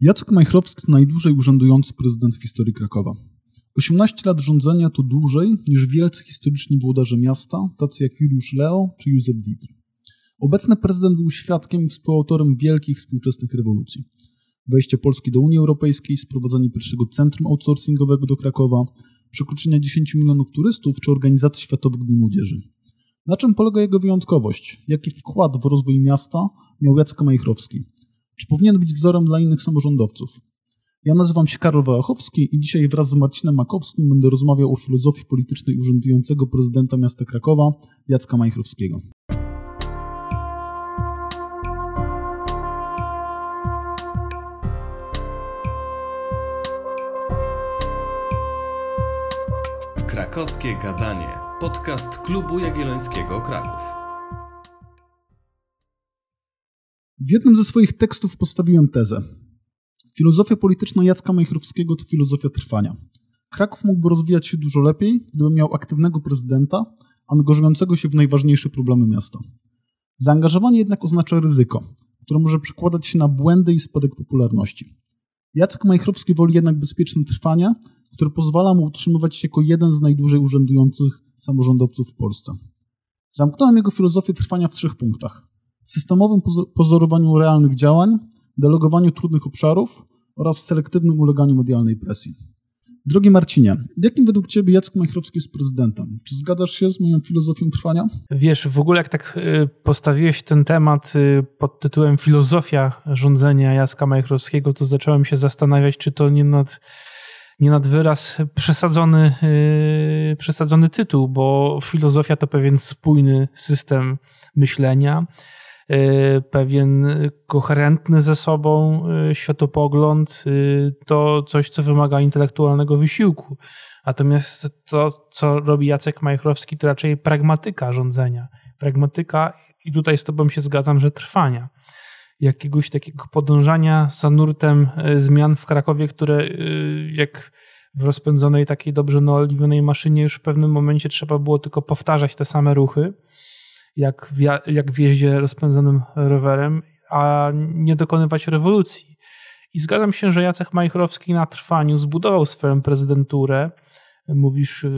Jacek Majchrowski to najdłużej urzędujący prezydent w historii Krakowa. 18 lat rządzenia to dłużej niż wielcy historyczni włodarze miasta, tacy jak Juliusz Leo czy Józef Didr. Obecny prezydent był świadkiem i współautorem wielkich współczesnych rewolucji. Wejście Polski do Unii Europejskiej, sprowadzenie pierwszego centrum outsourcingowego do Krakowa, przekroczenia 10 milionów turystów czy organizacji Światowych Dni Młodzieży. Na czym polega jego wyjątkowość? Jaki wkład w rozwój miasta miał Jacek Majchrowski? Czy powinien być wzorem dla innych samorządowców? Ja nazywam się Karol Wałachowski i dzisiaj wraz z Marcinem Makowskim będę rozmawiał o filozofii politycznej urzędującego prezydenta miasta Krakowa, Jacka Majchrowskiego. Krakowskie Gadanie. Podcast Klubu Jagiellońskiego Kraków. W jednym ze swoich tekstów postawiłem tezę. Filozofia polityczna Jacka Majchrowskiego to filozofia trwania. Kraków mógłby rozwijać się dużo lepiej, gdyby miał aktywnego prezydenta, angażującego się w najważniejsze problemy miasta. Zaangażowanie jednak oznacza ryzyko, które może przekładać się na błędy i spadek popularności. Jacek Majchrowski woli jednak bezpieczne trwanie, które pozwala mu utrzymywać się jako jeden z najdłużej urzędujących samorządowców w Polsce. Zamknąłem jego filozofię trwania w trzech punktach: systemowym pozorowaniu realnych działań, delegowaniu trudnych obszarów oraz selektywnym uleganiu medialnej presji. Drogi Marcinie, jakim według Ciebie Jacek Majchrowski jest prezydentem? Czy zgadzasz się z moją filozofią trwania? Wiesz, w ogóle jak tak y, postawiłeś ten temat y, pod tytułem Filozofia rządzenia Jacka Majchrowskiego, to zacząłem się zastanawiać, czy to nie nad nie nad wyraz przesadzony, yy, przesadzony tytuł, bo filozofia to pewien spójny system myślenia, pewien koherentny ze sobą yy, światopogląd, to coś, co wymaga intelektualnego wysiłku. Natomiast to, co robi Jacek Majchrowski, to raczej pragmatyka rządzenia. Pragmatyka, i tutaj z Tobą się zgadzam, że trwania jakiegoś takiego podążania za nurtem zmian w Krakowie, które jak w rozpędzonej takiej dobrze naoliwionej maszynie już w pewnym momencie trzeba było tylko powtarzać te same ruchy, jak w, jak jeździe rozpędzonym rowerem, a nie dokonywać rewolucji. I zgadzam się, że Jacek Majchrowski na trwaniu zbudował swoją prezydenturę. Mówisz, e,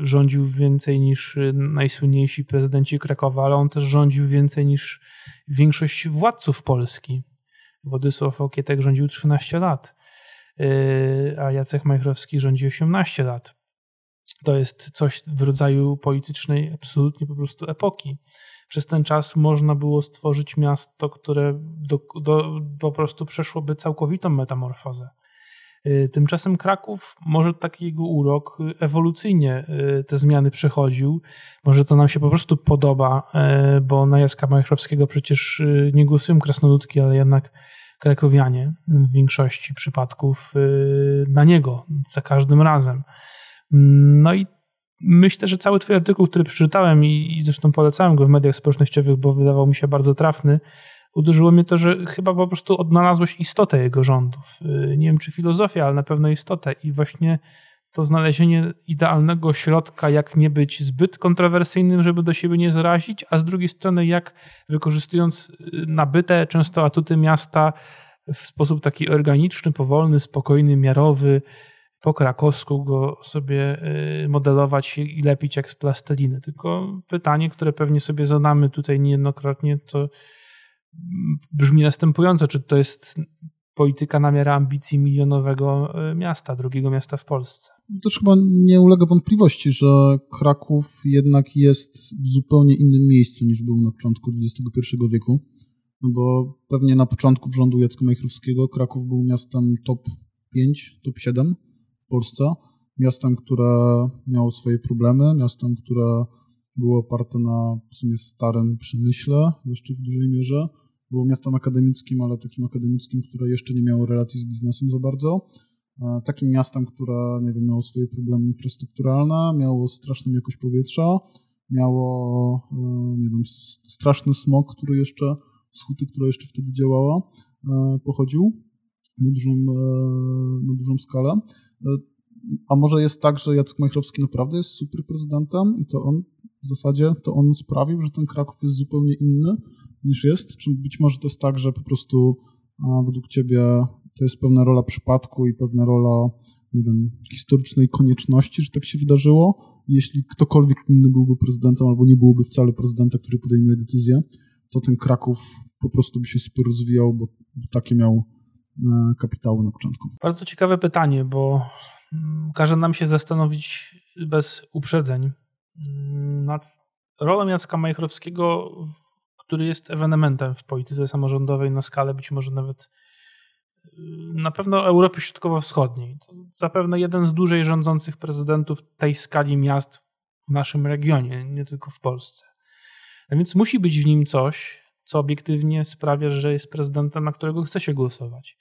rządził więcej niż najsłynniejsi prezydenci Krakowa, ale on też rządził więcej niż większość władców Polski. Władysław Okietek rządził 13 lat, yy, a Jacek Majchrowski rządzi 18 lat. To jest coś w rodzaju politycznej absolutnie po prostu epoki. Przez ten czas można było stworzyć miasto, które do, do, po prostu przeszłoby całkowitą metamorfozę. Y, tymczasem Kraków, może taki jego urok, y, ewolucyjnie y, te zmiany przechodził. Może to nam się po prostu podoba, bo na Jacka Majchrowskiego przecież nie głosują krasnoludki, ale jednak krakowianie w większości przypadków na niego za każdym razem. No i myślę, że cały twój artykuł, który przeczytałem i zresztą polecałem go w mediach społecznościowych, bo wydawał mi się bardzo trafny, uderzyło mnie to, że chyba po prostu odnalazłeś istotę jego rządów. Y, nie wiem, czy filozofię, ale na pewno istotę. I właśnie to znalezienie idealnego środka, jak nie być zbyt kontrowersyjnym, żeby do siebie nie zarazić, a z drugiej strony, jak wykorzystując y, nabyte często atuty miasta w sposób taki organiczny, powolny, spokojny, miarowy, po krakowsku go sobie y, modelować i lepić jak z plasteliny. Tylko pytanie, które pewnie sobie zadamy tutaj niejednokrotnie, to brzmi następująco, czy to jest polityka na miarę ambicji milionowego e, miasta, drugiego miasta w Polsce. Też chyba nie ulega wątpliwości, że Kraków jednak jest w zupełnie innym miejscu niż był na początku XXI wieku, no bo pewnie na początku rządu Jacka Majchrowskiego Kraków był miastem top 5, top 7 w Polsce, miastem, które miało swoje problemy, miastem, które było oparte na w sumie starym przemyśle jeszcze w dużej mierze. Było miastem akademickim, ale takim akademickim, które jeszcze nie miało relacji z biznesem za bardzo. E, takim miastem, które nie wiem, miało swoje problemy infrastrukturalne, miało straszną jakość powietrza, miało e, nie wiem, straszny smog, który jeszcze z huty, która jeszcze wtedy działała, e, pochodził na dużą, na dużą skalę. A może jest tak, że Jacek Majchrowski naprawdę jest super prezydentem i to on w zasadzie to on sprawił, że ten Kraków jest zupełnie inny niż jest? Czy być może to jest tak, że po prostu według ciebie to jest pewna rola przypadku i pewna rola nie wiem, historycznej konieczności, że tak się wydarzyło. Jeśli ktokolwiek inny byłby prezydentem albo nie byłoby wcale prezydenta, który podejmuje decyzję, to ten Kraków po prostu by się super rozwijał, bo takie miał e, kapitały na początku. Bardzo ciekawe pytanie, bo mm, każe nam się zastanowić bez uprzedzeń mm, nad rolą Jacka Majchrowskiego, który jest ewenementem w polityce samorządowej na skalę być może nawet y, na pewno Europy Środkowo-Wschodniej. To zapewne jeden z dłużej rządzących prezydentów tej skali miast w naszym regionie, nie tylko w Polsce. A więc musi być w nim coś, co obiektywnie sprawia, że jest prezydentem, na którego chce się głosować.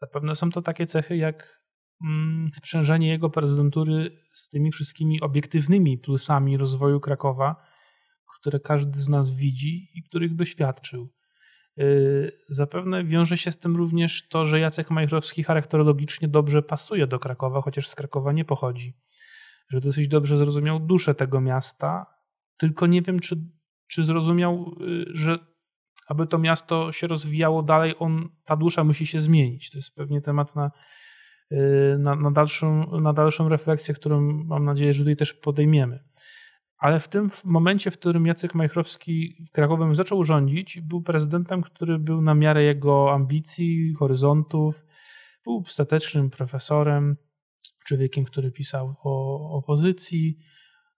Zapewne są to takie cechy jak mm, sprzężenie jego prezydentury z tymi wszystkimi obiektywnymi plusami rozwoju Krakowa, które każdy z nas widzi i których doświadczył. Yy, zapewne wiąże się z tym również to, że Jacek Majchrowski charakterologicznie dobrze pasuje do Krakowa, chociaż z Krakowa nie pochodzi. Że dosyć dobrze zrozumiał duszę tego miasta, tylko nie wiem, czy, czy zrozumiał, yy, że aby to miasto się rozwijało dalej, on, ta dusza musi się zmienić. To jest pewnie temat na, yy, na, na, dalszą, na dalszą refleksję, którą mam nadzieję, że tutaj też podejmiemy. Ale w tym momencie, w którym Jacek Majchrowski Krakowem zaczął rządzić, był prezydentem, który był na miarę jego ambicji, horyzontów, był statecznym profesorem, człowiekiem, który pisał o opozycji,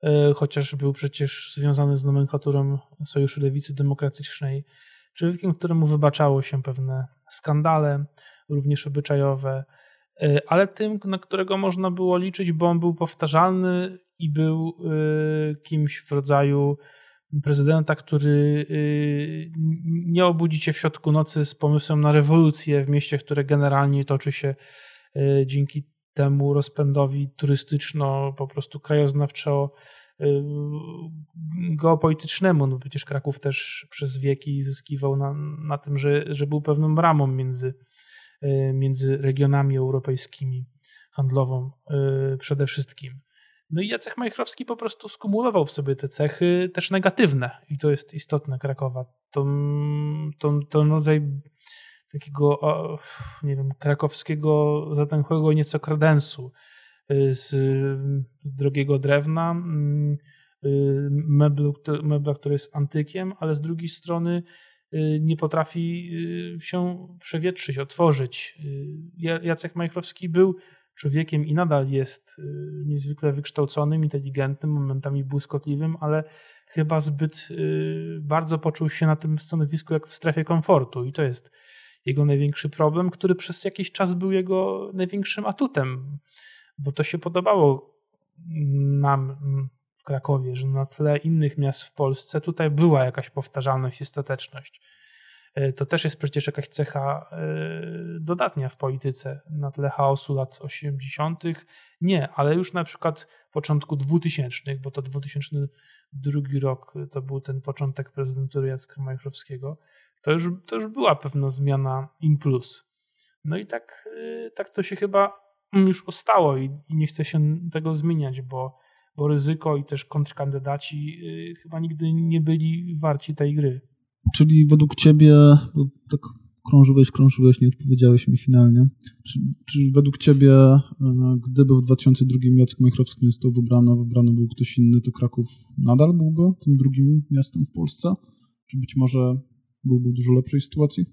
e, chociaż był przecież związany z nomenklaturą Sojuszu Lewicy Demokratycznej, człowiekiem, któremu wybaczało się pewne skandale, również obyczajowe, e, ale tym, na którego można było liczyć, bo on był powtarzalny i był y, kimś w rodzaju prezydenta, który y, nie obudzi cię w środku nocy z pomysłem na rewolucję w mieście, które generalnie toczy się y, dzięki temu rozpędowi turystyczno, po prostu krajoznawczo geopolitycznemu. No przecież Kraków też przez wieki zyskiwał na, na tym, że, że był pewną bramą między, między regionami europejskimi, handlową przede wszystkim. No i Jacek Majchrowski po prostu skumulował w sobie te cechy też negatywne i to jest istotne Krakowa. To, to, rodzaj takiego, nie wiem, krakowskiego zatęchłego nieco kredensu y, z drogiego drewna, mm, y, meblu, mebla, który jest antykiem, ale z drugiej strony y, nie potrafi się przewietrzyć, otworzyć. Jacek Majchrowski był człowiekiem i nadal jest y, niezwykle wykształconym, inteligentnym, momentami błyskotliwym, ale chyba zbyt y, bardzo poczuł się na tym stanowisku jak w strefie komfortu i to jest jego największy problem, który przez jakiś czas był jego największym atutem, bo to się podobało nam w Krakowie, że na tle innych miast w Polsce tutaj była jakaś powtarzalność i stateczność. E, to też jest przecież jakaś cecha e, dodatnia w polityce na tle chaosu lat 80. Nie, ale już na przykład początku 2000, bo to 2002 rok to był ten początek prezydentury Jacka Majchrowskiego, to już, to już była pewna zmiana in plus. No i tak, e, tak to się chyba już ustało i, i nie chce się tego zmieniać, bo, bo ryzyko i też kontrkandydaci chyba nigdy nie byli warci tej gry. Czyli według ciebie, bo tak krążyłeś, krążyłeś, nie odpowiedziałeś mi finalnie, czy, czy według ciebie, e, gdyby w 2002 Jacek Majchrowski nie został wybrany, wybrany był ktoś inny, to Kraków nadal byłby tym drugim miastem w Polsce? Czy być może byłby w dużo lepszej sytuacji?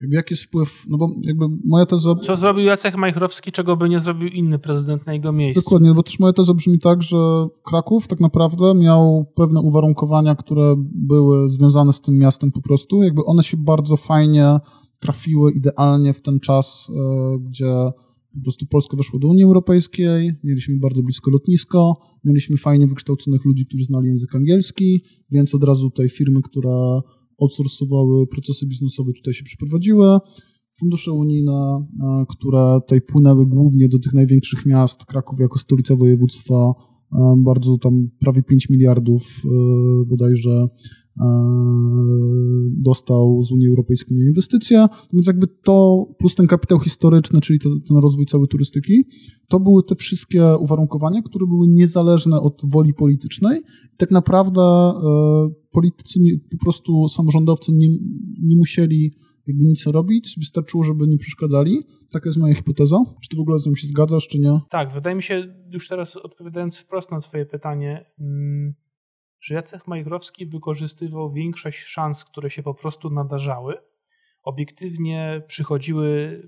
Jakby jaki jest wpływ, no bo jakby moja teza... Co zrobił Jacek Majchrowski, czego by nie zrobił inny prezydent na jego miejscu? Dokładnie, bo też moja teza brzmi tak, że Kraków tak naprawdę miał pewne uwarunkowania, które były związane z tym miastem po prostu, jakby one się bardzo fajnie trafiły idealnie w ten czas, e, gdzie po prostu Polska weszła do Unii Europejskiej, mieliśmy bardzo blisko lotnisko, mieliśmy fajnie wykształconych ludzi, którzy znali język angielski, więc od razu tutaj firmy, która outsourcowały procesy biznesowe, tutaj się przeprowadziły. Fundusze unijne, e, które tutaj płynęły głównie do tych największych miast, Kraków jako stolica województwa, e, bardzo tam prawie 5 miliardów e, bodajże dostał z Unii Europejskiej na inwestycje, więc jakby to plus ten kapitał historyczny, czyli ten, rozwój całej turystyki, to były te wszystkie uwarunkowania, które były niezależne od woli politycznej. Tak naprawdę politycy, po prostu samorządowcy nie, nie musieli jakby nic robić, wystarczyło, żeby nie przeszkadzali. Taka jest moja hipoteza. Czy ty w ogóle z nią się zgadzasz, czy nie? Tak, wydaje mi się, już teraz odpowiadając wprost na twoje pytanie, mm, że Jacek Majchrowski wykorzystywał większość szans, które się po prostu nadarzały. Obiektywnie przychodziły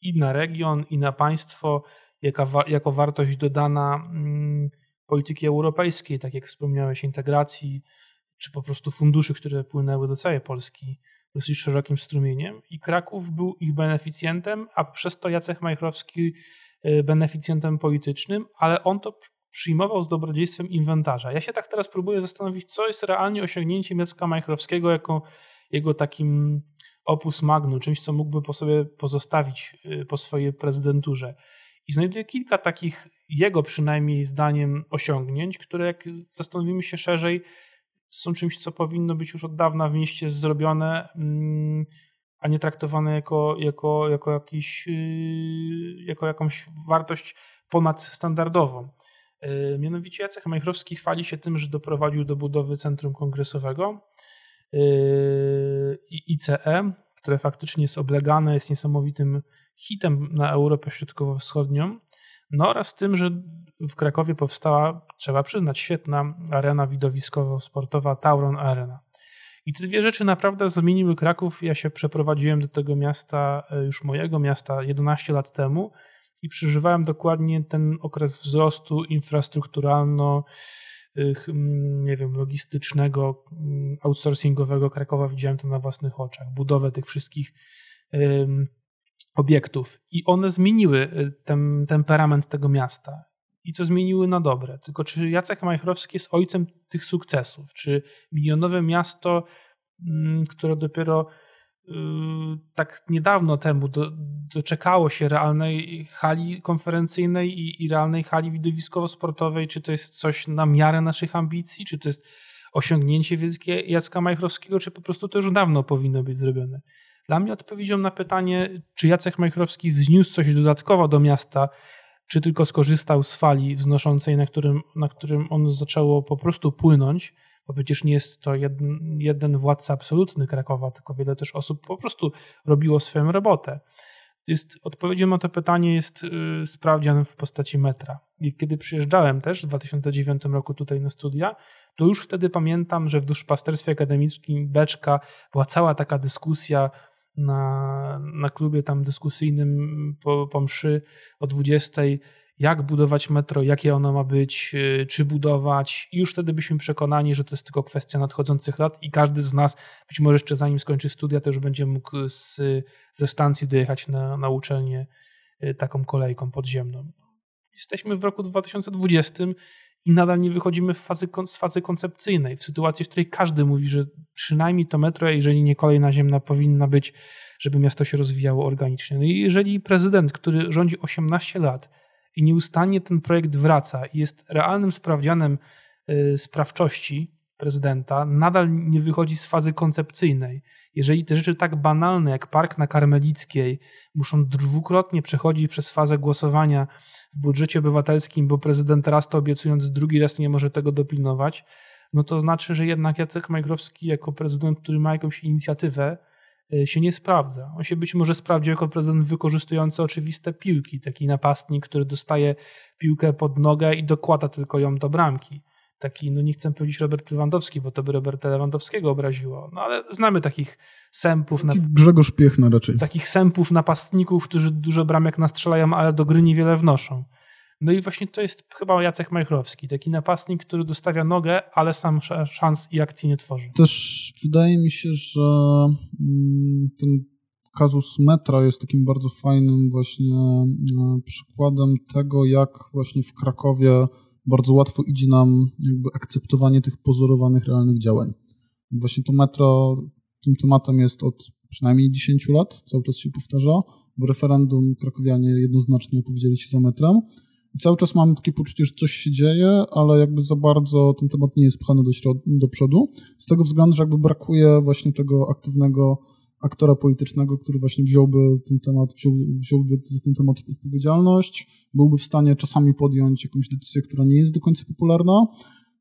i na region, i na państwo jaka, jako wartość dodana mm, polityki europejskiej, tak jak wspomniałeś, integracji, czy po prostu funduszy, które płynęły do całej Polski dosyć szerokim strumieniem. I Kraków był ich beneficjentem, a przez to Jacek Majchrowski y, beneficjentem politycznym, ale on to przyjmował z dobrodziejstwem inwentarza. Ja się tak teraz próbuję zastanowić, co jest realnie osiągnięciem Jacka Majchrowskiego jako jego takim opus magnum, czymś, co mógłby po sobie pozostawić y, po swojej prezydenturze. I znajduję kilka takich jego przynajmniej zdaniem osiągnięć, które jak zastanowimy się szerzej, są czymś, co powinno być już od dawna w mieście zrobione, mm, a nie traktowane jako, jako, jako, jakiś, y, jako jakąś wartość ponadstandardową. Y, mianowicie Jacek Majchrowski chwali się tym, że doprowadził do budowy Centrum Kongresowego ICE, które faktycznie jest oblegane, jest niesamowitym hitem na Europę Środkowo-Wschodnią. No oraz tym, że w Krakowie powstała, trzeba przyznać, świetna arena widowiskowo-sportowa Tauron Arena. I te dwie rzeczy naprawdę zmieniły Kraków. Ja się przeprowadziłem do tego miasta, e, już mojego miasta, 11 lat temu i przeżywałem dokładnie ten okres wzrostu infrastrukturalno, nie wiem, logistycznego, outsourcingowego Krakowa. Widziałem to na własnych oczach. Budowę tych wszystkich obiektów i one zmieniły y, ten temperament tego miasta. I to zmieniły na dobre. Tylko czy Jacek Majchrowski jest ojcem tych sukcesów? Czy milionowe miasto, mm, które dopiero tak niedawno temu do, doczekało się realnej hali konferencyjnej i, i realnej hali widowiskowo-sportowej, czy to jest coś na miarę naszych ambicji, czy to jest osiągnięcie wielkie Jacka Majchrowskiego, czy po prostu to już dawno powinno być zrobione. Dla mnie odpowiedzią na pytanie, czy Jacek Majchrowski wzniósł coś dodatkowo do miasta, czy tylko skorzystał z fali wznoszącej, na którym, na którym on zaczęło po prostu płynąć, bo przecież nie jest to jeden, jeden władca absolutny Krakowa, tylko wiele też osób po prostu robiło swoją robotę. Jest, odpowiedzią na to pytanie jest yy, sprawdzian w postaci metra. I kiedy przyjeżdżałem też w 2009 roku tutaj na studia, to już wtedy pamiętam, że w duszpasterstwie akademickim Beczka była cała taka dyskusja na, na klubie tam dyskusyjnym po, po mszy o 20, jak budować metro, jakie ono ma być, y, czy budować. I już wtedy byliśmy przekonani, że to jest tylko kwestia nadchodzących lat i każdy z nas, być może jeszcze zanim skończy studia, już będzie mógł z, ze stacji dojechać na, na uczelnię y, taką kolejką podziemną. Jesteśmy w roku 2020 i nadal nie wychodzimy fazy, z fazy koncepcyjnej, w sytuacji, w której każdy mówi, że przynajmniej to metro, jeżeli nie kolej naziemna, powinna być, żeby miasto się rozwijało organicznie. No i jeżeli prezydent, który rządzi 18 lat i nieustannie ten projekt wraca i jest realnym sprawdzianem y, sprawczości prezydenta, nadal nie wychodzi z fazy koncepcyjnej. Jeżeli te rzeczy tak banalne jak park na Karmelickiej muszą dwukrotnie przechodzić przez fazę głosowania w budżecie obywatelskim, bo prezydent raz to obiecując, drugi raz nie może tego dopilnować, no to znaczy, że jednak Jacek Majgrowski jako prezydent, który ma jakąś inicjatywę, się nie sprawdza. On się być może sprawdził jako prezydent wykorzystujący oczywiste piłki, taki napastnik, który dostaje piłkę pod nogę i dokłada tylko ją do bramki. Taki, no nie chcę powiedzieć Robert Lewandowski, bo to by Roberta Lewandowskiego obraziło, no ale znamy takich sępów. Na, Grzegorz Piechna raczej. Takich sępów, napastników, którzy dużo bramek nastrzelają, ale do gry niewiele wnoszą. No i właśnie to jest chyba Jacek Majchrowski, taki napastnik, który dostawia nogę, ale sam szans i akcji nie tworzy. Też wydaje mi się, że mm, ten kazus metra jest takim bardzo fajnym właśnie e, przykładem tego, jak właśnie w Krakowie bardzo łatwo idzie nam jakby akceptowanie tych pozorowanych, realnych działań. Właśnie to metro tym tematem jest od przynajmniej 10 lat, cały czas się powtarza, bo referendum krakowianie jednoznacznie opowiedzieli się za metrem. Cały czas mamy takie poczucie, że coś się dzieje, ale jakby za bardzo ten temat nie jest pchany do, do przodu. Z tego względu, że jakby brakuje właśnie tego aktywnego aktora politycznego, który właśnie wziąłby ten temat, wziął, wziąłby za ten temat odpowiedzialność, byłby w stanie czasami podjąć jakąś decyzję, która nie jest do końca popularna.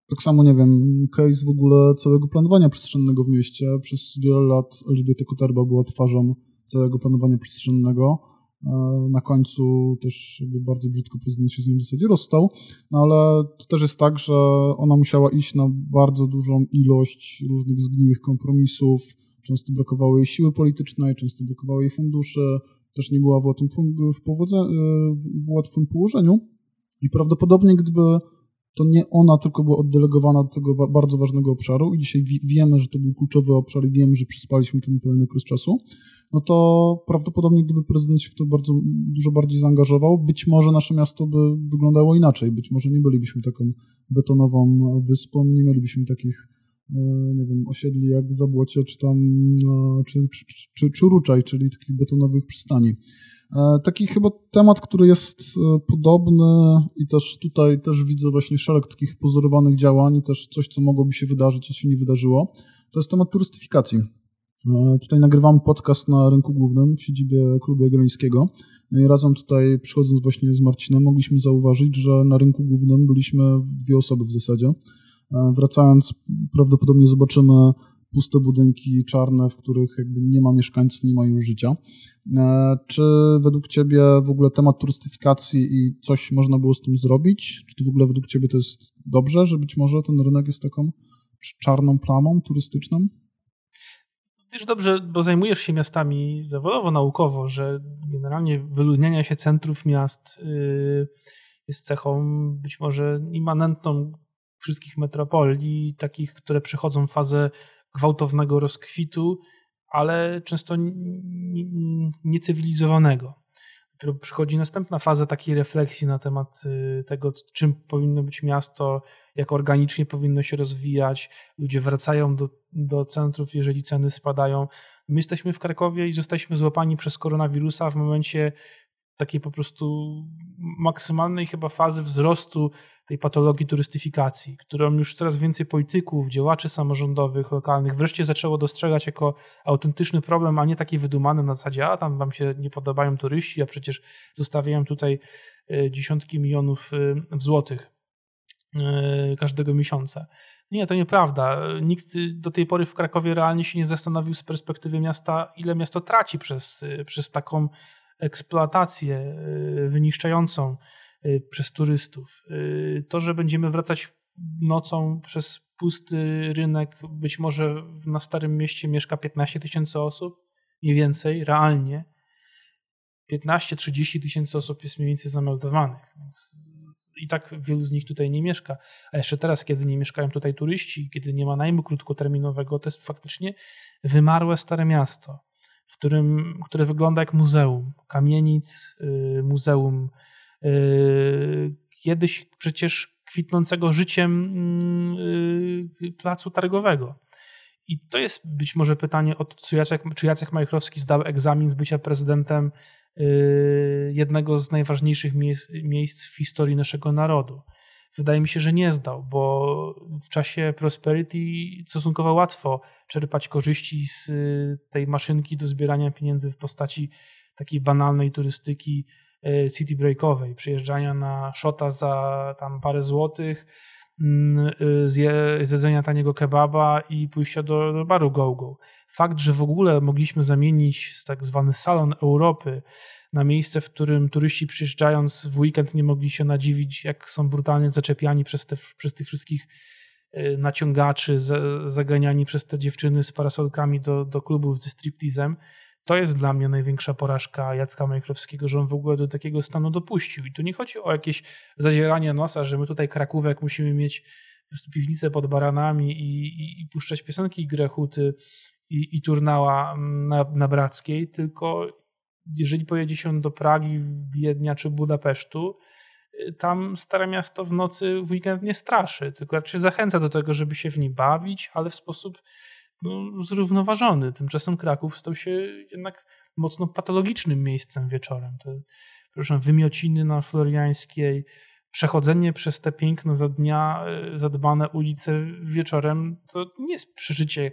Tak samo, nie wiem, case w ogóle całego planowania prestrzennego w mieście. Przez wiele lat Elżbieta Koterba była twarzą całego planowania przestrzennego. E, na końcu też jakby bardzo brzydko prezydent się z nim w zasadzie rozstał, no ale to też jest tak, że ona musiała iść na bardzo dużą ilość różnych zgniłych kompromisów, często brakowało jej siły politycznej, często brakowało jej funduszy, też nie była w łatwym, w, powodze, w łatwym położeniu. I prawdopodobnie gdyby to nie ona tylko była oddelegowana do tego bardzo ważnego obszaru i dzisiaj wiemy, że to był kluczowy obszar i wiemy, że przyspaliśmy ten pełny okres czasu, no to prawdopodobnie gdyby prezydent się w to bardzo dużo bardziej zaangażował, być może nasze miasto by wyglądało inaczej, być może nie bylibyśmy taką betonową wyspą, nie mielibyśmy takich e, nie wiem, osiedli jak Zabłocie, czy tam, e, czy, czy, czy, czy Ruczaj, czyli takich betonowych przystani. E, taki chyba temat, który jest e, podobny i też tutaj też widzę właśnie szereg takich pozorowanych działań i też coś, co mogłoby się wydarzyć, co się nie wydarzyło, to jest temat turystyfikacji. E, tutaj nagrywamy podcast na rynku głównym w siedzibie Klubu Jagiellońskiego. No i razem tutaj przychodząc właśnie z Marcinem mogliśmy zauważyć, że na rynku głównym byliśmy dwie osoby w zasadzie. Wracając prawdopodobnie zobaczymy puste budynki czarne, w których jakby nie ma mieszkańców, nie ma już życia. E, czy według Ciebie w ogóle temat turystyfikacji i coś można było z tym zrobić? Czy to w ogóle według Ciebie to jest dobrze, że być może ten rynek jest taką czarną plamą turystyczną? Wiesz dobrze, bo zajmujesz się miastami zawodowo, naukowo, że generalnie wyludnianie się centrów miast y, jest cechą być może immanentną wszystkich metropolii, takich, które przechodzą fazę gwałtownego rozkwitu, ale często niecywilizowanego. Dopiero przychodzi następna faza takiej refleksji na temat y, tego, czym powinno być miasto, jak organicznie powinno się rozwijać. Ludzie wracają do, do centrów, jeżeli ceny spadają. My jesteśmy w Krakowie i zostaliśmy złapani przez koronawirusa w momencie takiej po prostu maksymalnej chyba fazy wzrostu tej patologii turystyfikacji, którą już coraz więcej polityków, działaczy samorządowych, lokalnych wreszcie zaczęło dostrzegać jako autentyczny problem, a nie taki wydumany na zasadzie, a tam wam się nie podobają turyści, a przecież zostawiają tutaj e, dziesiątki milionów e, złotych e, każdego miesiąca. Nie, to nieprawda. Nikt do tej pory w Krakowie realnie się nie zastanowił z perspektywy miasta, ile miasto traci przez, przez taką eksploatację wyniszczającą przez turystów. Y, to, że będziemy wracać nocą przez pusty rynek, być może na Starym Mieście mieszka 15 tysięcy osób, nie więcej, realnie. 15-30 tysięcy osób jest mniej więcej zameldowanych, i tak wielu z nich tutaj nie mieszka. A jeszcze teraz, kiedy nie mieszkają tutaj turyści, kiedy nie ma najmu krótkoterminowego, to jest faktycznie wymarłe stare miasto, w którym, które wygląda jak muzeum kamienic, y, muzeum kiedyś przecież kwitnącego życiem yy, placu targowego. I to jest być może pytanie o czy Jacek, czy Jacek Majchrowski zdał egzamin z bycia prezydentem jednego z najważniejszych miejsc w historii naszego narodu. Wydaje mi się, że nie zdał, bo w czasie prosperity stosunkowo łatwo czerpać korzyści z tej maszynki do zbierania pieniędzy w postaci takiej banalnej turystyki city breakowej, przyjeżdżania na szota za tam parę złotych, mm, e, zjedzenia taniego kebaba i pójścia do, do baru go-go. Fakt, że w ogóle mogliśmy zamienić tak zwany salon Europy na miejsce, w którym turyści przyjeżdżając w weekend nie mogli się nadziwić, jak są brutalnie zaczepiani przez, te, przez tych wszystkich e, naciągaczy, zaganiani przez te dziewczyny z parasolkami do, do klubów ze striptizem to jest dla mnie największa porażka Jacka Majchrowskiego, że on w ogóle do takiego stanu dopuścił. I tu nie chodzi o jakieś zadzieranie nosa, że my tutaj Krakówek musimy mieć piwnicę pod baranami i, i, i puszczać piosenki Grechuty i, i Turnała na, na Brackiej, tylko jeżeli pojedzie się do Pragi, Wiednia czy Budapesztu, tam Stare Miasto w nocy w weekend nie straszy, tylko raczej zachęca do tego, żeby się w nim bawić, ale w sposób no, zrównoważony. Tymczasem Kraków stał się jednak mocno patologicznym miejscem wieczorem. To, proszę, wymiociny na Floriańskiej, przechodzenie przez te piękne za dnia e, zadbane ulice wieczorem, to nie jest przeżycie,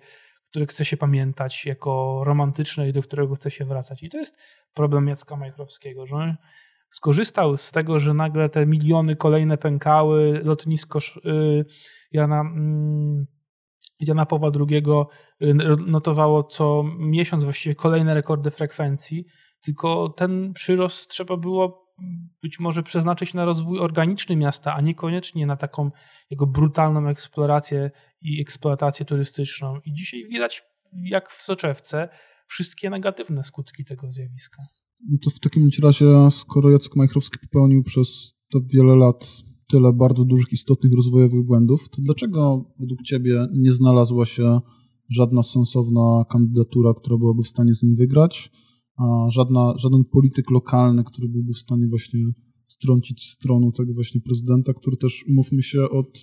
które chce się pamiętać jako romantyczne i do którego chce się wracać. I to jest problem Jacka Majchrowskiego, że skorzystał z tego, że nagle te miliony kolejne pękały, lotnisko y, Jana, mm, Jana Pawła II y, notowało co miesiąc właściwie kolejne rekordy frekwencji, tylko ten przyrost trzeba było być może przeznaczyć na rozwój organiczny miasta, a niekoniecznie na taką jego brutalną eksplorację i eksploatację turystyczną. I dzisiaj widać, jak w soczewce, wszystkie negatywne skutki tego zjawiska. No to w takim razie, skoro Jacek Majchrowski popełnił przez to wiele lat tyle bardzo dużych, istotnych rozwojowych błędów, to dlaczego według Ciebie nie znalazła się żadna sensowna kandydatura, która byłaby w stanie z nim wygrać, a żadna, żaden polityk lokalny, który byłby w stanie właśnie strącić stronu tego właśnie prezydenta, który też, umówmy się, od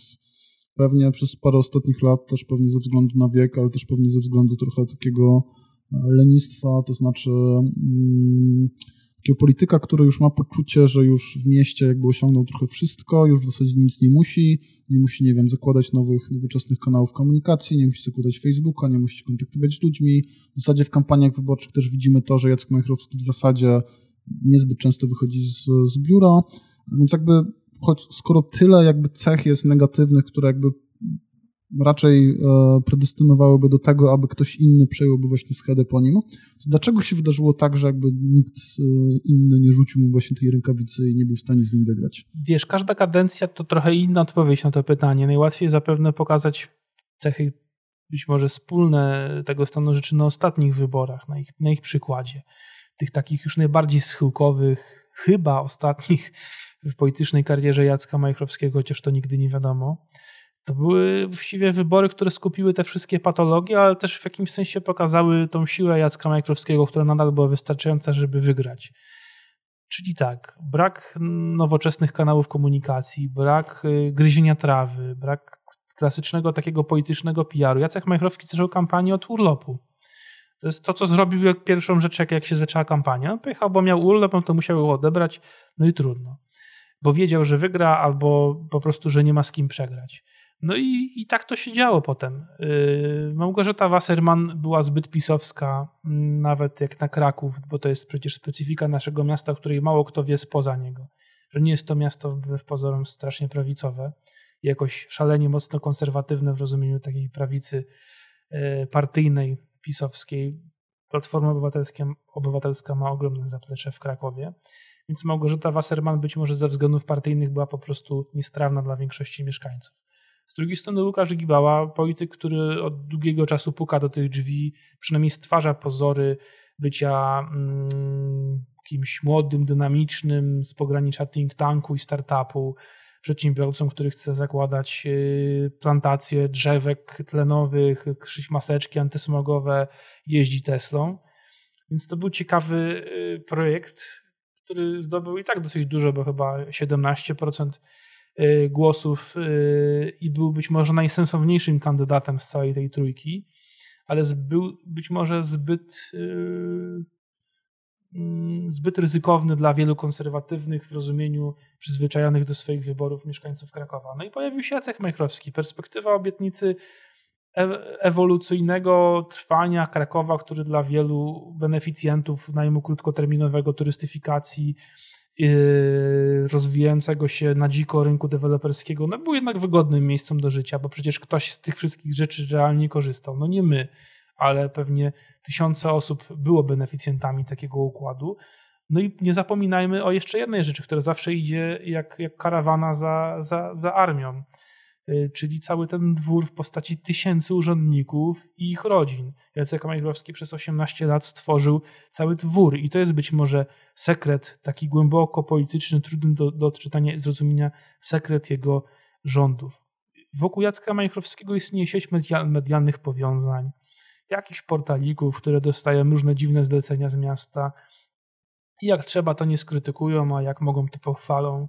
pewnie przez parę ostatnich lat, też pewnie ze względu na wiek, ale też pewnie ze względu trochę takiego lenistwa, to znaczy mm, takiego polityka, który już ma poczucie, że już w mieście jakby osiągnął trochę wszystko, już w zasadzie nic nie musi, nie musi, nie wiem, zakładać nowych, nowoczesnych kanałów komunikacji, nie musi zakładać Facebooka, nie musi się kontaktować z ludźmi. W zasadzie w kampaniach wyborczych też widzimy to, że Jacek Majchrowski w zasadzie niezbyt często wychodzi z, z biura, więc jakby choć skoro tyle jakby cech jest negatywnych, które jakby raczej e, predestynowałyby do tego, aby ktoś inny przejąłby właśnie schedę po nim. To dlaczego się wydarzyło tak, że jakby nikt e, inny nie rzucił mu właśnie tej rękawicy i nie był w stanie z nim wygrać? Wiesz, każda kadencja to trochę inna odpowiedź na to pytanie. Najłatwiej zapewne pokazać cechy być może wspólne tego stanu rzeczy na ostatnich wyborach, na ich, na ich przykładzie. Tych takich już najbardziej schyłkowych, chyba ostatnich w politycznej karierze Jacka Majchrowskiego, chociaż to nigdy nie wiadomo. To były właściwie wybory, które skupiły te wszystkie patologie, ale też w jakimś sensie pokazały tą siłę Jacka Majkrowskiego, która nadal była wystarczająca, żeby wygrać. Czyli tak, brak nowoczesnych kanałów komunikacji, brak y, gryzienia trawy, brak klasycznego takiego politycznego PR-u. Jacek Majchrowski zaczął kampanię od urlopu. To jest to, co zrobił jak pierwszą rzecz, jak, jak się zaczęła kampania. Pojechał, bo miał urlop, on to musiał odebrać, no i trudno. Bo wiedział, że wygra, albo po prostu, że nie ma z kim przegrać. No i, i tak to się działo potem. Yy, Małgorzata Wasserman była zbyt pisowska, mm, nawet jak na Kraków, bo to jest przecież specyfika naszego miasta, której mało kto wie spoza niego. Że nie jest to miasto wbrew pozorom strasznie prawicowe, jakoś szalenie mocno konserwatywne w rozumieniu takiej prawicy yy, partyjnej, pisowskiej. Platforma Obywatelska, Obywatelska ma ogromne zaplecze w Krakowie. Więc Małgorzata Wasserman być może ze względów partyjnych była po prostu niestrawna dla większości mieszkańców. Z drugiej strony Łukasz Gibała, polityk, który od długiego czasu puka do tych drzwi, przynajmniej stwarza pozory bycia mm, kimś młodym, dynamicznym z pogranicza think tanku i startupu, przedsiębiorcą, który chce zakładać y, plantacje drzewek tlenowych, krzyć maseczki antysmogowe, jeździ Teslą. Więc to był ciekawy y, projekt, który zdobył i tak dosyć dużo, bo chyba 17% Y, głosów y, i był być może najsensowniejszym kandydatem z całej tej trójki, ale był być może zbyt y, mm, zbyt ryzykowny dla wielu konserwatywnych w rozumieniu przyzwyczajonych do swoich wyborów mieszkańców Krakowa. No i pojawił się Jacek Majchrowski. Perspektywa obietnicy e, ewolucyjnego trwania Krakowa, który dla wielu beneficjentów najmu krótkoterminowego, turystyfikacji, rozwijającego się na dziko rynku deweloperskiego, no był jednak wygodnym miejscem do życia, bo przecież ktoś z tych wszystkich rzeczy realnie korzystał. No nie my, ale pewnie tysiące osób było beneficjentami takiego układu. No i nie zapominajmy o jeszcze jednej rzeczy, która zawsze idzie jak, jak karawana za, za, za armią. Y, czyli cały ten dwór w postaci tysięcy urzędników i ich rodzin. Jacek Majchrowski przez 18 lat stworzył cały dwór i to jest być może sekret, taki głęboko polityczny, trudny do, do odczytania i zrozumienia, sekret jego rządów. Wokół Jacka Majchrowskiego istnieje sieć medialnych powiązań, jakichś portalików, które dostają różne dziwne zlecenia z miasta. I jak trzeba, to nie skrytykują, a jak mogą, to pochwalą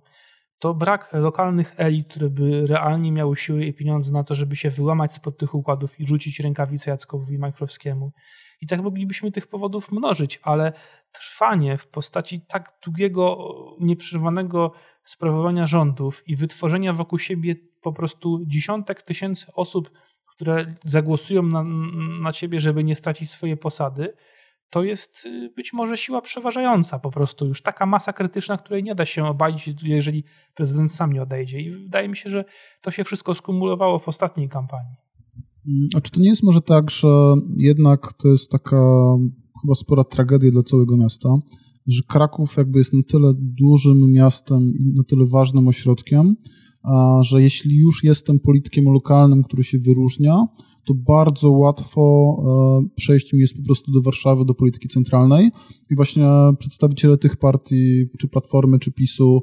to brak lokalnych elit, które by realnie miały siły i pieniądze na to, żeby się wyłamać spod tych układów i rzucić rękawicę Jackowi Majchrowskiemu. I tak moglibyśmy tych powodów mnożyć, ale trwanie w postaci tak długiego, nieprzerwanego sprawowania rządów i wytworzenia wokół siebie po prostu dziesiątek tysięcy osób, które zagłosują na, na ciebie, żeby nie stracić swojej posady, to jest y, być może siła przeważająca po prostu, już taka masa krytyczna, której nie da się obalić, jeżeli prezydent sam nie odejdzie. I wydaje mi się, że to się wszystko skumulowało w ostatniej kampanii. Mm, a czy to nie jest może tak, że jednak to jest taka chyba spora tragedia dla całego miasta, że Kraków jakby jest na tyle dużym miastem i na tyle ważnym ośrodkiem, że jeśli już jestem politykiem lokalnym, który się wyróżnia, to bardzo łatwo e, przejść mi jest po prostu do Warszawy, do polityki centralnej. I właśnie przedstawiciele tych partii, czy Platformy, czy PiSu,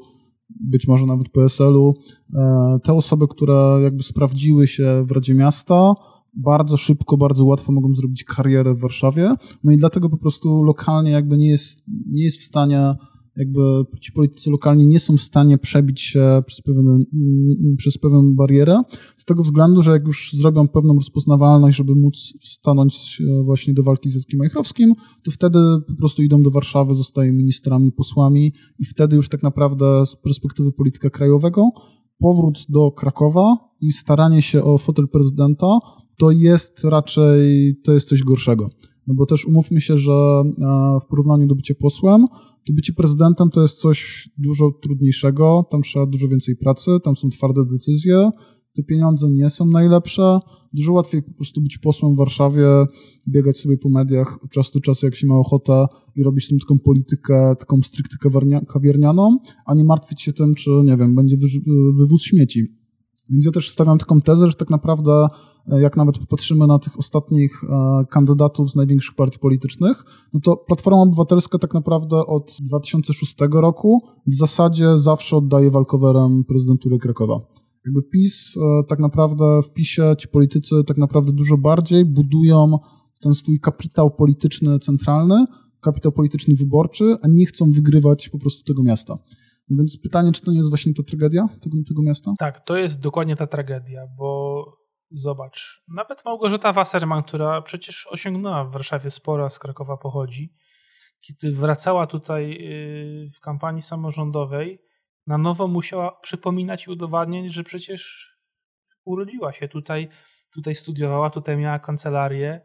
być może nawet PSL-u, e, te osoby, które jakby sprawdziły się w Radzie Miasta, bardzo szybko, bardzo łatwo mogą zrobić karierę w Warszawie, no i dlatego po prostu lokalnie jakby nie jest, nie jest w stanie jakby ci politycy lokalni nie są w stanie przebić się przez pewien, przez pewną barierę, z tego względu, że jak już zrobią pewną rozpoznawalność, żeby móc stanąć właśnie do walki z Jackiem Majchrowskim, to wtedy po prostu idą do Warszawy, zostają ministrami, posłami i wtedy już tak naprawdę z perspektywy polityka krajowego powrót do Krakowa i staranie się o fotel prezydenta to jest raczej, to jest coś gorszego. No bo też umówmy się, że e, w porównaniu do bycia posłem, to bycie prezydentem to jest coś dużo trudniejszego, tam trzeba dużo więcej pracy, tam są twarde decyzje, te pieniądze nie są najlepsze, dużo łatwiej po prostu być posłem w Warszawie, biegać sobie po mediach od czasu do czasu, jak się ma ochotę i robić tą taką politykę, taką stricte kawiernianą, a nie martwić się tym, czy, nie wiem, będzie wywóz śmieci. Więc ja też stawiam taką tezę, że tak naprawdę jak nawet popatrzymy na tych ostatnich e, kandydatów z największych partii politycznych, no to Platforma Obywatelska tak naprawdę od 2006 roku w zasadzie zawsze oddaje walkowerem prezydenturę Krakowa. Jakby PiS e, tak naprawdę w PiSie ci politycy tak naprawdę dużo bardziej budują ten swój kapitał polityczny centralny, kapitał polityczny wyborczy, a nie chcą wygrywać po prostu tego miasta. Więc pytanie, czy to nie jest właśnie ta tragedia tego, tego miasta? Tak, to jest dokładnie ta tragedia, bo Zobacz, nawet Małgorzata Wasserman, która przecież osiągnęła w Warszawie sporo, z Krakowa pochodzi, kiedy wracała tutaj y, w kampanii samorządowej, na nowo musiała przypominać i udowadniać, że przecież urodziła się tutaj, tutaj studiowała, tutaj miała kancelarię.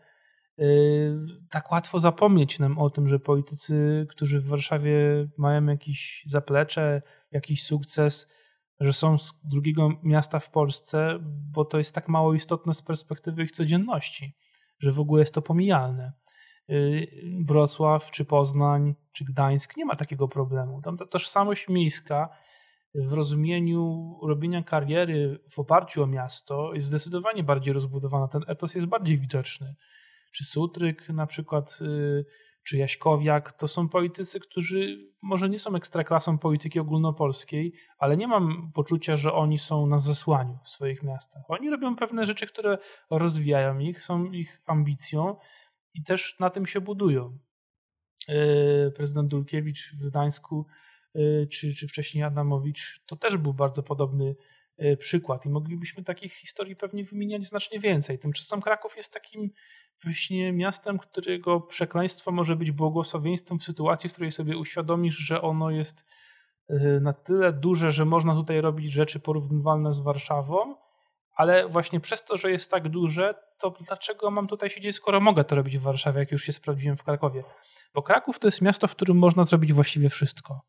Y, tak łatwo zapomnieć nam o tym, że politycy, którzy w Warszawie mają jakieś zaplecze, jakiś sukces, że są z drugiego miasta w Polsce, bo to jest tak mało istotne z perspektywy ich codzienności, że w ogóle jest to pomijalne. Y, Wrocław, czy Poznań, czy Gdańsk nie ma takiego problemu. Tam ta tożsamość miejska w rozumieniu robienia kariery w oparciu o miasto jest zdecydowanie bardziej rozbudowana. Ten etos jest bardziej widoczny. Czy Sutryk na przykład y, czy Jaśkowiak, to są politycy, którzy może nie są ekstraklasą polityki ogólnopolskiej, ale nie mam poczucia, że oni są na zesłaniu w swoich miastach. Oni robią pewne rzeczy, które rozwijają ich, są ich ambicją i też na tym się budują. Yy, prezydent Dulkiewicz w Gdańsku, yy, czy, czy wcześniej Adamowicz, to też był bardzo podobny yy, przykład i moglibyśmy takich historii pewnie wymieniać znacznie więcej. Tymczasem Kraków jest takim właśnie miastem, którego przekleństwo może być błogosławieństwem w sytuacji, w której sobie uświadomisz, że ono jest y, na tyle duże, że można tutaj robić rzeczy porównywalne z Warszawą, ale właśnie przez to, że jest tak duże, to dlaczego mam tutaj siedzieć, skoro mogę to robić w Warszawie, jak już się sprawdziłem w Krakowie? Bo Kraków to jest miasto, w którym można zrobić właściwie wszystko.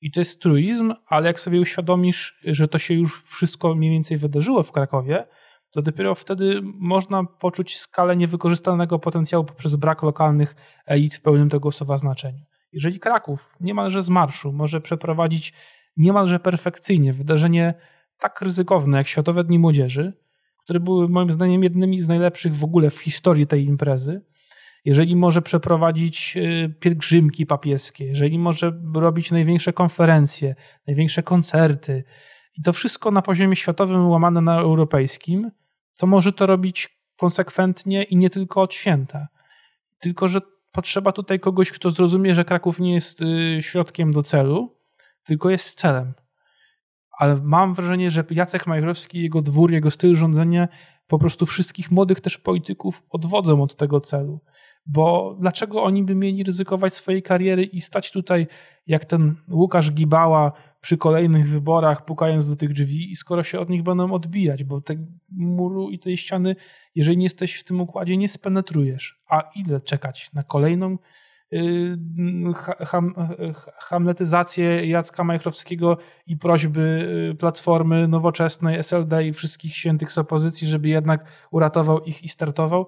I to jest truizm, ale jak sobie uświadomisz, że to się już wszystko mniej więcej wydarzyło w Krakowie, to dopiero wtedy można poczuć skalę niewykorzystanego potencjału poprzez brak lokalnych elit w pełnym tego słowa znaczeniu. Jeżeli Kraków niemalże z marszu może przeprowadzić niemalże perfekcyjnie wydarzenie tak ryzykowne jak Światowe Dni Młodzieży, które były moim zdaniem jednymi z najlepszych w ogóle w historii tej imprezy, jeżeli może przeprowadzić y, pielgrzymki papieskie, jeżeli może robić największe konferencje, największe koncerty, i to wszystko na poziomie światowym łamane na europejskim, to może to robić konsekwentnie i nie tylko od święta. Tylko, że potrzeba tutaj kogoś, kto zrozumie, że Kraków nie jest y, środkiem do celu, tylko jest celem. Ale mam wrażenie, że Jacek Majchrowski, jego dwór, jego styl rządzenia po prostu wszystkich młodych też polityków odwodzą od tego celu. Bo dlaczego oni by mieli ryzykować swojej kariery i stać tutaj jak ten Łukasz Gibała przy kolejnych wyborach, pukając do tych drzwi, i skoro się od nich będą odbijać, bo tego muru i tej ściany, jeżeli nie jesteś w tym układzie, nie spenetrujesz. A ile czekać na kolejną y, ham, hamletyzację Jacka Majchrowskiego i prośby y, Platformy Nowoczesnej, SLD i wszystkich świętych z opozycji, żeby jednak uratował ich i startował,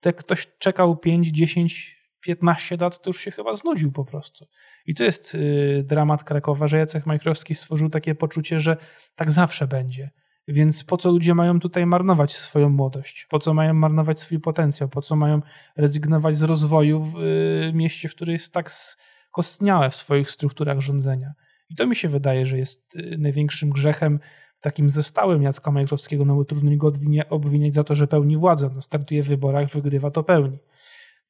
to ktoś czekał 5, 10, 15 lat, to już się chyba znudził po prostu. I to jest y, dramat Krakowa, że Jacek Majchrowski stworzył takie poczucie, że tak zawsze będzie. Więc po co ludzie mają tutaj marnować swoją młodość? Po co mają marnować swój potencjał? Po co mają rezygnować z rozwoju w y, mieście, które jest tak skostniałe w swoich strukturach rządzenia? I to mi się wydaje, że jest y, największym grzechem takim zestałym Jacka Majchrowskiego, no bo trudno go obwiniać za to, że pełni władzę. No, startuje w wyborach, wygrywa, to pełni.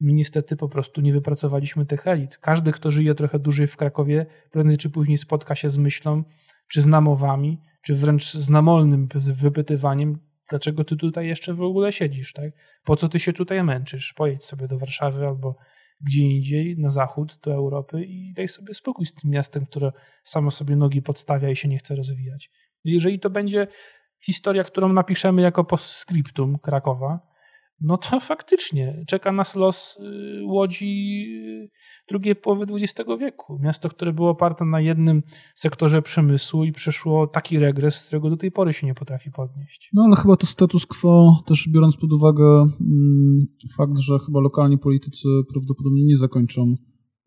My niestety po prostu nie wypracowaliśmy tych elit. Każdy, kto żyje trochę dłużej w Krakowie, prędzej czy później spotka się z myślą, czy z namowami, czy wręcz z namolnym wypytywaniem, dlaczego ty tutaj jeszcze w ogóle siedzisz, tak? Po co ty się tutaj męczysz? Pojedź sobie do Warszawy albo gdzie indziej, na zachód, do Europy i daj sobie spokój z tym miastem, które samo sobie nogi podstawia i się nie chce rozwijać. Jeżeli to będzie historia, którą napiszemy jako postscriptum Krakowa, no to faktycznie czeka nas los y, Łodzi y, drugiej połowy XX wieku. Miasto, które było oparte na jednym sektorze przemysłu i przeszło taki regres, którego do tej pory się nie potrafi podnieść. No ale chyba to status quo, też biorąc pod uwagę mm, fakt, że chyba lokalni politycy prawdopodobnie nie zakończą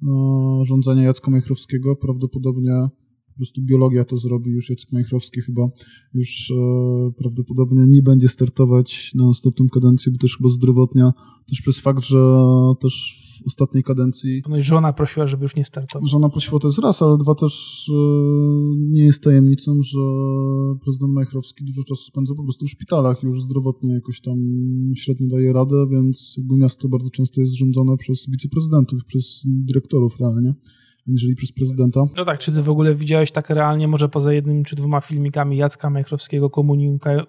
no, rządzenia Jacka Majchrowskiego, prawdopodobnie po prostu biologia to zrobi, już Jacek Majchrowski chyba już e, prawdopodobnie nie będzie startować na następną kadencję, bo też chyba zdrowotnia, też przez fakt, że też w ostatniej kadencji... No i żona prosiła, żeby już nie startował. Żona prosiła to jest raz, ale dwa też e, nie jest tajemnicą, że prezydent Majchrowski dużo czasu spędza po prostu w szpitalach, już zdrowotnie jakoś tam średnio daje radę, więc jakby miasto bardzo często jest rządzone przez wiceprezydentów, przez dyrektorów realnie aniżeli przez prezydenta. No tak, czy ty w ogóle widziałeś tak realnie, może poza jednym czy dwoma filmikami Jacka Majchrowskiego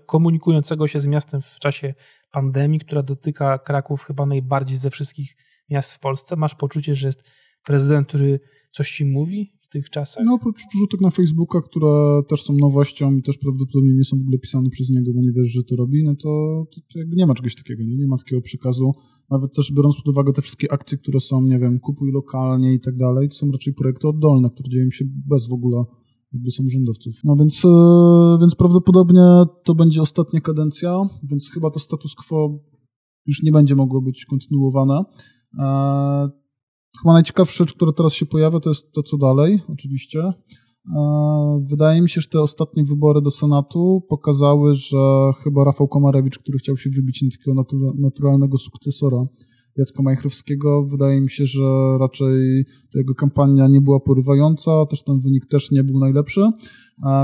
komunikującego się z miastem w czasie pandemii, która dotyka Kraków chyba najbardziej ze wszystkich miast w Polsce? Masz poczucie, że jest prezydent, który coś ci mówi? W tych czasach? No oprócz wrzutek na Facebooka, które też są nowością i też prawdopodobnie nie są w ogóle pisane przez niego, bo nie wiesz, że to robi, no to, to, to jakby nie ma czegoś takiego, nie? nie ma takiego przekazu. Nawet też biorąc pod uwagę te wszystkie akcje, które są, nie wiem, kupuj lokalnie i tak dalej, to są raczej projekty oddolne, które dzieją się bez w ogóle jakby samorządowców. No więc, e, więc prawdopodobnie to będzie ostatnia kadencja, więc chyba to status quo już nie będzie mogło być kontynuowane. Chyba najciekawsza rzecz, która teraz się pojawia, to jest to, co dalej, oczywiście. E, wydaje mi się, że te ostatnie wybory do Senatu pokazały, że chyba Rafał Komarewicz, który chciał się wybić na takiego naturalnego sukcesora Jacka Majchrowskiego, wydaje mi się, że raczej jego kampania nie była porywająca, też ten wynik też nie był najlepszy.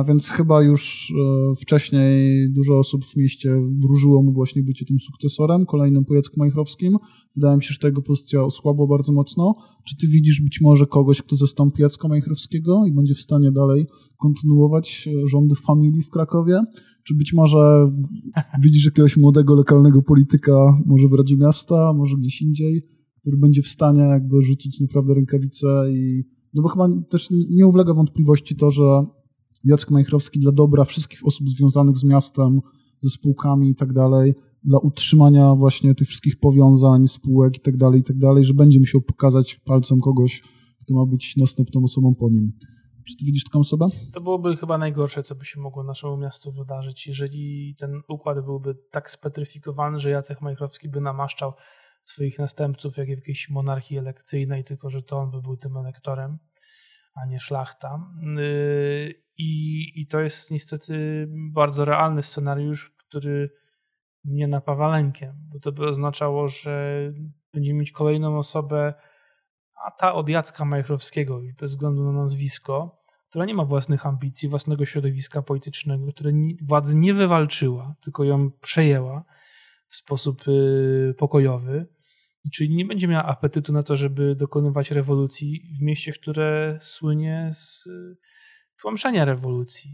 Więc chyba już e, wcześniej dużo osób w mieście wróżyło mu właśnie bycie tym sukcesorem, kolejnym po Jacku Majchrowskim. Wydaje mi się, że ta jego pozycja osłabła bardzo mocno. Czy ty widzisz być może kogoś, kto zastąpi Jacka Majchrowskiego i będzie w stanie dalej kontynuować e, rządy familii w Krakowie? Czy być może widzisz jakiegoś młodego, lokalnego polityka, może w Radzie Miasta, może gdzieś indziej, który będzie w stanie jakby rzucić naprawdę rękawice i no bo chyba też nie ulega wątpliwości to, że Jacek Majchrowski dla dobra wszystkich osób związanych z miastem, ze spółkami i tak dalej, dla utrzymania właśnie tych wszystkich powiązań, spółek i tak dalej, i tak dalej, że będzie musiał pokazać palcem kogoś, kto ma być następną osobą po nim. Czy ty widzisz taką osobę? To byłoby chyba najgorsze, co by się mogło naszemu miastu wydarzyć, jeżeli ten układ byłby tak spetryfikowany, że Jacek Majchrowski by namaszczał swoich następców jak w jakiejś monarchii elekcyjnej, tylko że to on by był tym elektorem a nie szlachta. Y, I, I to jest niestety bardzo realny scenariusz, który mnie napawa lękiem, bo to by oznaczało, że będziemy mieć kolejną osobę, a ta od Jacka Majchrowskiego, bez względu na nazwisko, która nie ma własnych ambicji, własnego środowiska politycznego, które władzy nie wywalczyła, tylko ją przejęła w sposób y, pokojowy i czyli nie będzie miała apetytu na to, żeby dokonywać rewolucji w mieście, które słynie z y, tłamszenia rewolucji.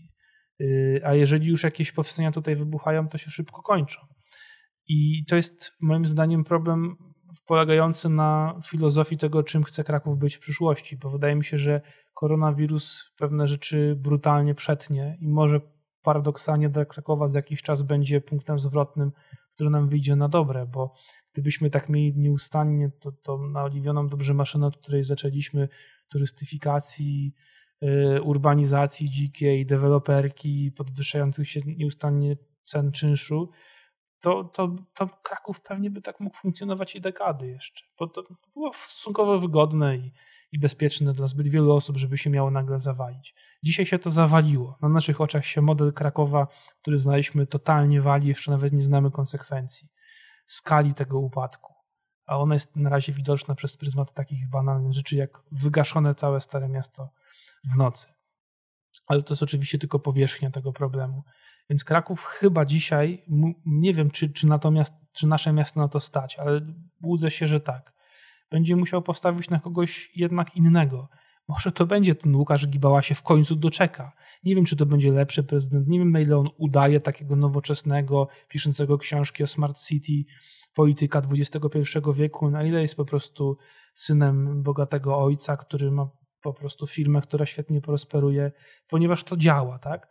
Y, a jeżeli już jakieś powstania tutaj wybuchają, to się szybko kończą. I to jest moim zdaniem problem polegający na filozofii tego, czym chce Kraków być w przyszłości, bo wydaje mi się, że koronawirus pewne rzeczy brutalnie przetnie i może paradoksalnie dla Krakowa za jakiś czas będzie punktem zwrotnym, który nam wyjdzie na dobre, bo Gdybyśmy tak mieli nieustannie to, to naoliwioną dobrze maszynę, od której zaczęliśmy turystyfikacji, y, urbanizacji dzikiej, deweloperki, podwyższających się nieustannie cen czynszu, to, to, to Kraków pewnie by tak mógł funkcjonować i dekady jeszcze, bo to było stosunkowo wygodne i, i bezpieczne dla zbyt wielu osób, żeby się miało nagle zawalić. Dzisiaj się to zawaliło. Na naszych oczach się model Krakowa, który znaliśmy, totalnie wali, jeszcze nawet nie znamy konsekwencji, skali tego upadku. A ona jest na razie widoczna przez pryzmat takich banalnych rzeczy, jak wygaszone całe Stare Miasto w nocy. Ale to jest oczywiście tylko powierzchnia tego problemu. Więc Kraków chyba dzisiaj, nie wiem, czy, czy, natomiast, czy nasze miasto na to stać, ale łudzę się, że tak. Będzie musiał postawić na kogoś jednak innego. Może to będzie ten Łukasz Gibała się w końcu doczeka. Nie wiem, czy to będzie lepszy prezydent. Nie wiem, na ile on udaje takiego nowoczesnego, piszącego książki o Smart City polityka XXI wieku, na ile jest po prostu synem bogatego ojca, który ma po prostu firmę, która świetnie prosperuje, ponieważ to działa, tak?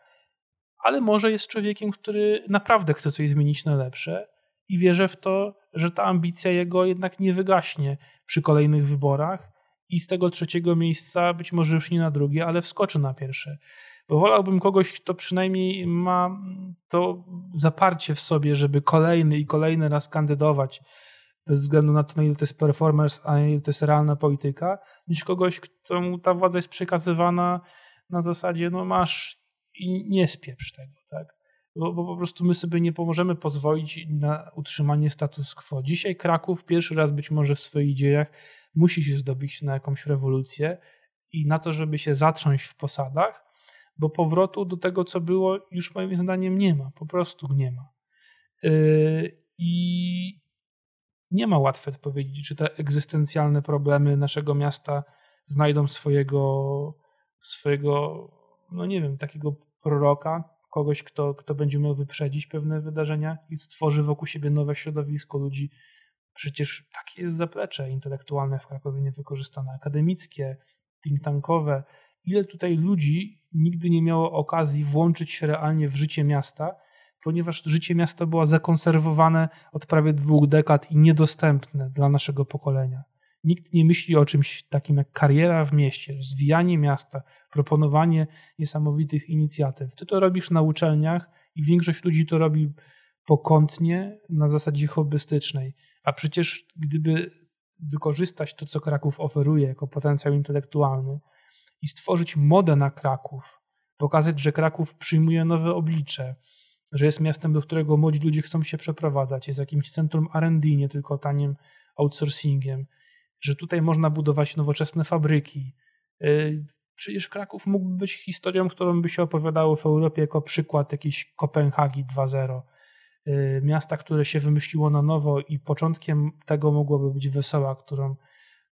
ale może jest człowiekiem, który naprawdę chce coś zmienić na lepsze i wierzę w to, że ta ambicja jego jednak nie wygaśnie przy kolejnych wyborach i z tego trzeciego miejsca, być może już nie na drugie, ale wskoczy na pierwsze. Bo wolałbym kogoś, kto przynajmniej ma to zaparcie w sobie, żeby kolejny i kolejny raz kandydować, bez względu na to, na ile to jest performance, a ile to jest realna polityka, niż kogoś, któremu ta władza jest przekazywana na zasadzie, no masz i nie spieprz tego, tak? Bo, bo, po prostu my sobie nie pomożemy pozwolić na utrzymanie status quo. Dzisiaj Kraków pierwszy raz być może w swoich dziejach musi się zdobyć na jakąś rewolucję i na to, żeby się zatrząść w posadach, bo powrotu do tego, co było, już moim zdaniem nie ma. Po prostu nie ma. Yy, I nie ma łatwe odpowiedzi, czy te egzystencjalne problemy naszego miasta znajdą swojego, swojego no nie wiem, takiego proroka, kogoś, kto, kto będzie miał wyprzedzić pewne wydarzenia i stworzy wokół siebie nowe środowisko ludzi. Przecież takie jest zaplecze intelektualne w Krakowie niewykorzystane, akademickie, think tankowe. Ile tutaj ludzi nigdy nie miało okazji włączyć się realnie w życie miasta, ponieważ życie miasta było zakonserwowane od prawie dwóch dekad i niedostępne dla naszego pokolenia. Nikt nie myśli o czymś takim jak kariera w mieście, rozwijanie miasta, proponowanie niesamowitych inicjatyw. Ty to robisz na uczelniach i większość ludzi to robi pokątnie, na zasadzie hobbystycznej. A przecież gdyby wykorzystać to, co Kraków oferuje jako potencjał intelektualny i stworzyć modę na Kraków, pokazać, że Kraków przyjmuje nowe oblicze, że jest miastem, do którego młodzi ludzie chcą się przeprowadzać, jest jakimś centrum R&D, nie tylko tanim outsourcingiem, że tutaj można budować nowoczesne fabryki. Y, przecież Kraków mógłby być historią, którą by się opowiadało w Europie jako przykład jakiejś Kopenhagi 2.0. Y, miasta, które się wymyśliło na nowo i początkiem tego mogłoby być Wesoła, którą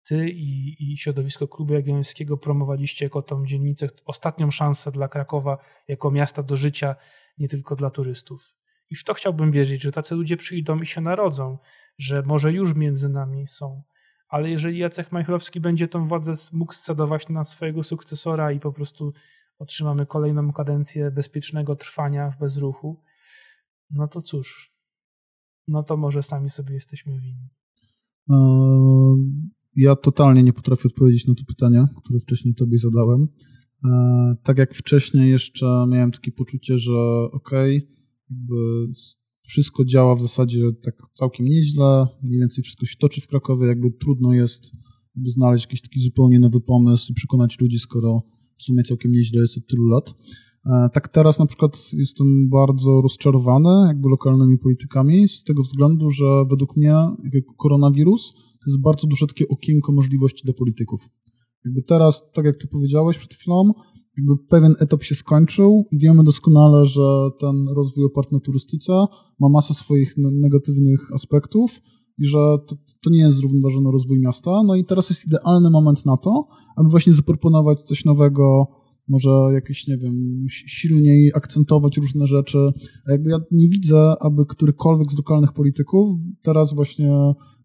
ty i, i środowisko Klubu Jagiellońskiego promowaliście jako tą dzielnicę, ostatnią szansę dla Krakowa jako miasta do życia, nie tylko dla turystów. I w to chciałbym wierzyć, że tacy ludzie przyjdą i się narodzą, że może już między nami są ale jeżeli Jacek Majchrowski będzie tą władzę mógł scedować na swojego sukcesora i po prostu otrzymamy kolejną kadencję bezpiecznego trwania w bezruchu, no to cóż, no to może sami sobie jesteśmy winni. Ja totalnie nie potrafię odpowiedzieć na to pytanie, które wcześniej tobie zadałem. E, tak jak wcześniej jeszcze miałem takie poczucie, że okej, okay, wszystko działa w zasadzie tak całkiem nieźle, mniej więcej wszystko się toczy w Krakowie, jakby trudno jest jakby znaleźć jakiś taki zupełnie nowy pomysł i przekonać ludzi, skoro w sumie całkiem nieźle jest od tylu lat. E, tak teraz na przykład jestem bardzo rozczarowany jakby lokalnymi politykami z tego względu, że według mnie koronawirus to jest bardzo duże takie okienko możliwości dla polityków. Jakby teraz, tak jak ty powiedziałeś przed chwilą, jakby pewien etap się skończył i wiemy doskonale, że ten rozwój oparty na turystyce ma masę swoich negatywnych aspektów i że to, to nie jest zrównoważony rozwój miasta. No i teraz jest idealny moment na to, aby właśnie zaproponować coś nowego, może jakieś, nie wiem, silniej akcentować różne rzeczy. A jakby ja nie widzę, aby którykolwiek z lokalnych polityków teraz właśnie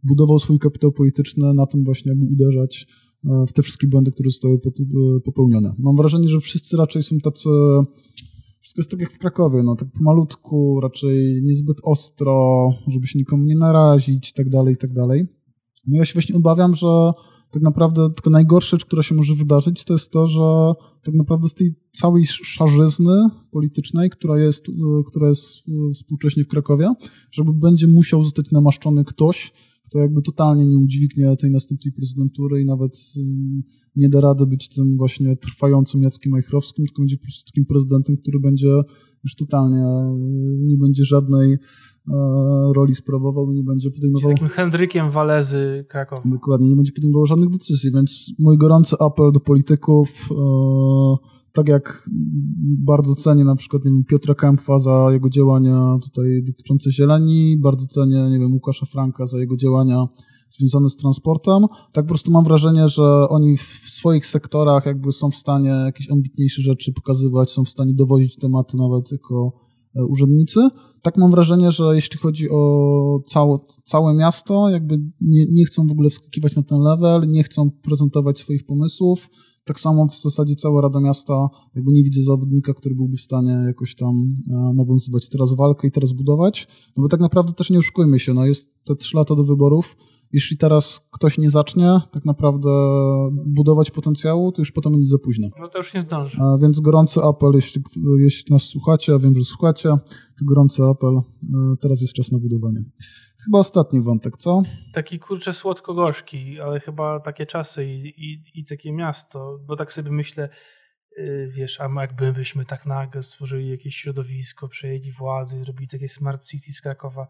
budował swój kapitał polityczny na tym właśnie, aby uderzać E, w te wszystkie błędy, które zostały e, popełnione. Mam wrażenie, że wszyscy raczej są tacy wszystko jest tak jak w Krakowie, no tak pomalutku, raczej niezbyt ostro, żeby się nikomu nie narazić i tak dalej, i tak dalej. No ja się właśnie obawiam, że tak naprawdę tylko najgorsza rzecz, która się może wydarzyć, to jest to, że tak naprawdę z tej całej szarzyzny politycznej, która jest, która jest współcześnie w Krakowie, żeby będzie musiał zostać namaszczony ktoś, kto jakby totalnie nie udźwignie tej następnej prezydentury i nawet nie da rady być tym właśnie trwającym Jackiem Majchrowskim, tylko będzie po prostu takim prezydentem, który będzie już totalnie, nie będzie żadnej roli sprawował i nie będzie podejmował... Takim Hendrykiem Walezy Krakowa. Dokładnie, nie będzie podejmował żadnych decyzji, więc mój gorący apel do polityków e, tak jak bardzo cenię na przykład nie wiem, Piotra Kempfa za jego działania tutaj dotyczące zieleni, bardzo cenię nie wiem, Łukasza Franka za jego działania związane z transportem, tak po prostu mam wrażenie, że oni w swoich sektorach jakby są w stanie jakieś ambitniejsze rzeczy pokazywać, są w stanie dowozić tematy nawet jako e, urzędnicy. Tak mam wrażenie, że jeśli chodzi o całe, całe miasto, jakby nie, nie chcą w ogóle wskakiwać na ten level, nie chcą prezentować swoich pomysłów, tak samo w zasadzie cała Rada Miasta, jakby nie widzę zawodnika, który byłby w stanie jakoś tam e, nawiązywać teraz walkę i teraz budować. No bo tak naprawdę też nie oszukujmy się, no jest te trzy lata do wyborów. Jeśli teraz ktoś nie zacznie tak naprawdę budować potencjału, to już potem będzie za późno. No to już nie zdąży. A więc gorący apel, jeśli, jeśli nas słuchacie, a wiem, że słuchacie, to gorący apel, e, teraz jest czas na budowanie. Chyba ostatni wątek, co? Taki kurczę słodko-gorzki, ale chyba takie czasy i, i, i takie miasto, bo tak sobie myślę, yy, wiesz, a jakby byśmy tak nagle stworzyli jakieś środowisko, przejęli władzy, robili takie smart city z Krakowa,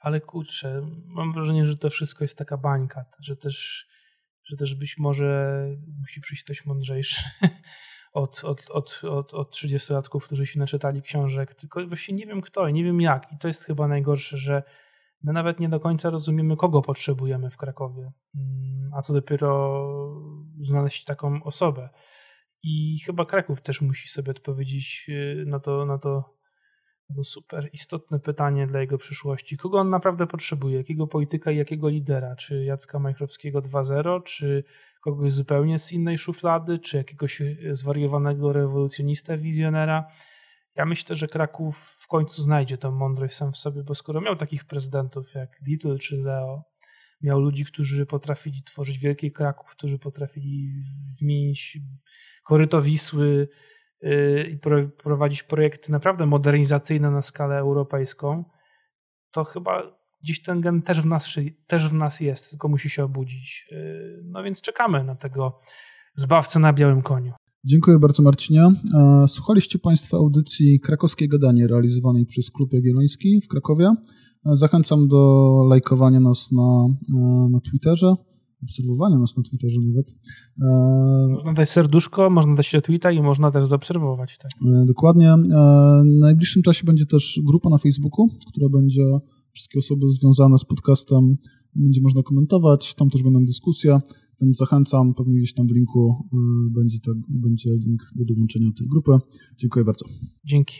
ale kurczę, mam wrażenie, że to wszystko jest taka bańka, że też, że też być może musi przyjść ktoś mądrzejszy od, od, od, od, od 30-latków, którzy się naczytali książek, tylko właśnie nie wiem kto i nie wiem jak i to jest chyba najgorsze, że my nawet nie do końca rozumiemy, kogo potrzebujemy w Krakowie, mm, a co dopiero znaleźć taką osobę. I chyba Kraków też musi sobie odpowiedzieć y, na to, na to, to super istotne pytanie dla jego przyszłości. Kogo on naprawdę potrzebuje? Jakiego polityka i jakiego lidera? Czy Jacka Majchrowskiego 2.0, czy kogoś zupełnie z innej szuflady, czy jakiegoś zwariowanego rewolucjonista, wizjonera? Ja myślę, że Kraków w końcu znajdzie tę mądrość sam w sobie, bo skoro miał takich prezydentów jak Little czy Leo, miał ludzi, którzy potrafili tworzyć wielki Kraków, którzy potrafili zmienić koryto Wisły i prowadzić projekty naprawdę modernizacyjne na skalę europejską, to chyba gdzieś ten gen też w nas, też w nas jest, tylko musi się obudzić. Yy, no więc czekamy na tego zbawcę na białym koniu. Dziękuję bardzo Marcinie. E, słuchaliście Państwo audycji Krakowskie Gadanie realizowanej przez Klub Jagielloński w Krakowie. E, zachęcam do lajkowania nas na, e, na Twitterze, obserwowania nas na Twitterze nawet. Można dać serduszko, można dać się tweeta i można też zaobserwować. Tak? Dokładnie. W najbliższym czasie będzie też grupa na Facebooku, która będzie wszystkie osoby związane z podcastem będzie można komentować, tam też będą dyskusje. Więc zachęcam, pewnie gdzieś tam w linku będzie, to, będzie link do dołączenia do tej grupy. Dziękuję bardzo. Dzięki.